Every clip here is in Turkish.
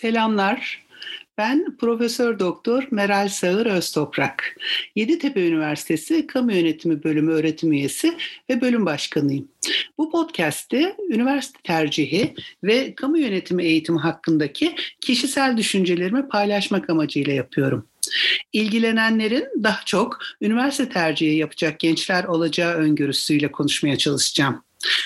Selamlar. Ben Profesör Doktor Meral Sağır Öztoprak. Yeditepe Üniversitesi Kamu Yönetimi Bölümü öğretim üyesi ve bölüm başkanıyım. Bu podcast'te üniversite tercihi ve kamu yönetimi eğitimi hakkındaki kişisel düşüncelerimi paylaşmak amacıyla yapıyorum. İlgilenenlerin daha çok üniversite tercihi yapacak gençler olacağı öngörüsüyle konuşmaya çalışacağım.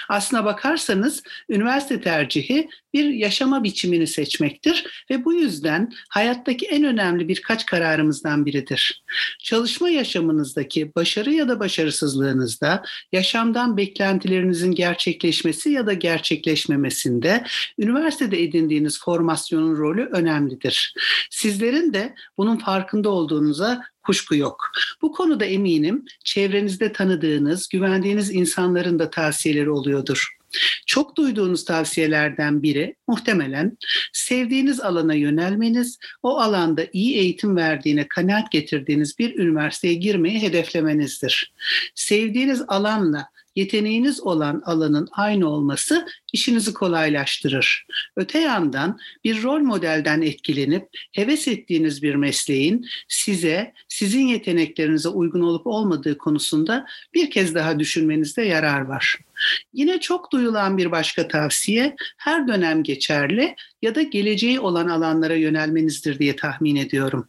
Aslına bakarsanız üniversite tercihi bir yaşama biçimini seçmektir ve bu yüzden hayattaki en önemli birkaç kararımızdan biridir. Çalışma yaşamınızdaki başarı ya da başarısızlığınızda, yaşamdan beklentilerinizin gerçekleşmesi ya da gerçekleşmemesinde üniversitede edindiğiniz formasyonun rolü önemlidir. Sizlerin de bunun farkında olduğunuza kuşku yok. Bu konuda eminim çevrenizde tanıdığınız, güvendiğiniz insanların da tavsiyeleri oluyordur. Çok duyduğunuz tavsiyelerden biri muhtemelen sevdiğiniz alana yönelmeniz, o alanda iyi eğitim verdiğine kanaat getirdiğiniz bir üniversiteye girmeyi hedeflemenizdir. Sevdiğiniz alanla yeteneğiniz olan alanın aynı olması işinizi kolaylaştırır. Öte yandan bir rol modelden etkilenip heves ettiğiniz bir mesleğin size, sizin yeteneklerinize uygun olup olmadığı konusunda bir kez daha düşünmenizde yarar var. Yine çok duyulan bir başka tavsiye her dönem geçerli ya da geleceği olan alanlara yönelmenizdir diye tahmin ediyorum.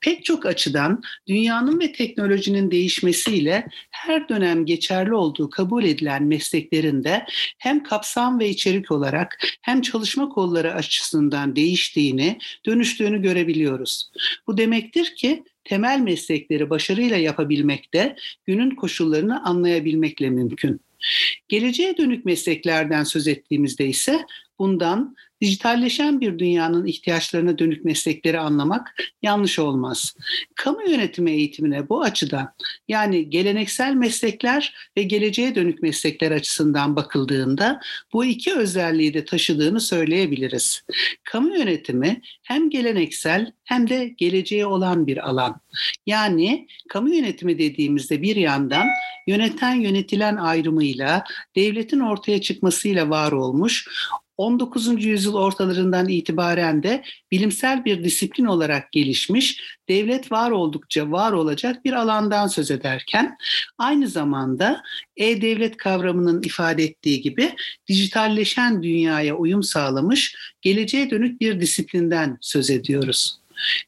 Pek çok açıdan dünyanın ve teknolojinin değişmesiyle her dönem geçerli olduğu kabul edilen mesleklerinde hem kapsam ve içerik olarak hem çalışma kolları açısından değiştiğini, dönüştüğünü görebiliyoruz. Bu demektir ki temel meslekleri başarıyla yapabilmekte günün koşullarını anlayabilmekle mümkün. Geleceğe dönük mesleklerden söz ettiğimizde ise bundan dijitalleşen bir dünyanın ihtiyaçlarına dönük meslekleri anlamak yanlış olmaz. Kamu yönetimi eğitimine bu açıdan yani geleneksel meslekler ve geleceğe dönük meslekler açısından bakıldığında bu iki özelliği de taşıdığını söyleyebiliriz. Kamu yönetimi hem geleneksel hem de geleceğe olan bir alan. Yani kamu yönetimi dediğimizde bir yandan yöneten yönetilen ayrımıyla devletin ortaya çıkmasıyla var olmuş 19. yüzyıl ortalarından itibaren de bilimsel bir disiplin olarak gelişmiş, devlet var oldukça var olacak bir alandan söz ederken aynı zamanda e-devlet kavramının ifade ettiği gibi dijitalleşen dünyaya uyum sağlamış, geleceğe dönük bir disiplinden söz ediyoruz.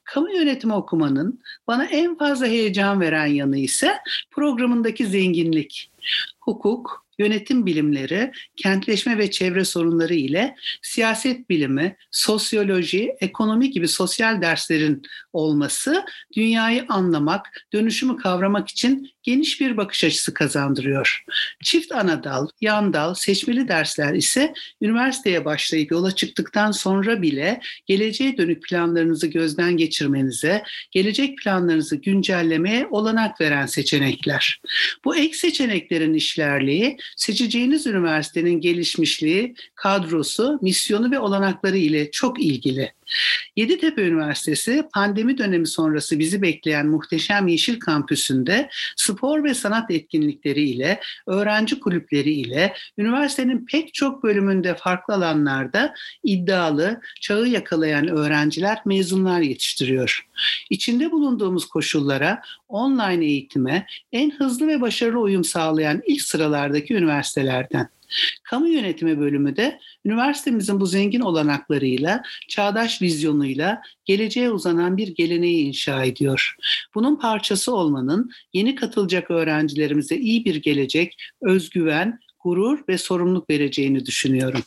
Kamu yönetimi okumanın bana en fazla heyecan veren yanı ise programındaki zenginlik. Hukuk, yönetim bilimleri, kentleşme ve çevre sorunları ile siyaset bilimi, sosyoloji, ekonomi gibi sosyal derslerin olması dünyayı anlamak, dönüşümü kavramak için geniş bir bakış açısı kazandırıyor. Çift anadal, yan dal, seçmeli dersler ise üniversiteye başlayıp yola çıktıktan sonra bile geleceğe dönük planlarınızı gözden geçirmenize, gelecek planlarınızı güncellemeye olanak veren seçenekler. Bu ek seçeneklerin işlerliği, seçeceğiniz üniversitenin gelişmişliği, kadrosu, misyonu ve olanakları ile çok ilgili. Yeditepe Üniversitesi pandemi dönemi sonrası bizi bekleyen muhteşem Yeşil Kampüsü'nde spor ve sanat etkinlikleri ile, öğrenci kulüpleri ile, üniversitenin pek çok bölümünde farklı alanlarda iddialı, çağı yakalayan öğrenciler, mezunlar yetiştiriyor. İçinde bulunduğumuz koşullara, online eğitime en hızlı ve başarılı uyum sağlayan ilk sıralardaki üniversitelerden. Kamu yönetimi bölümü de üniversitemizin bu zengin olanaklarıyla, çağdaş vizyonuyla geleceğe uzanan bir geleneği inşa ediyor. Bunun parçası olmanın yeni katılacak öğrencilerimize iyi bir gelecek, özgüven, gurur ve sorumluluk vereceğini düşünüyorum.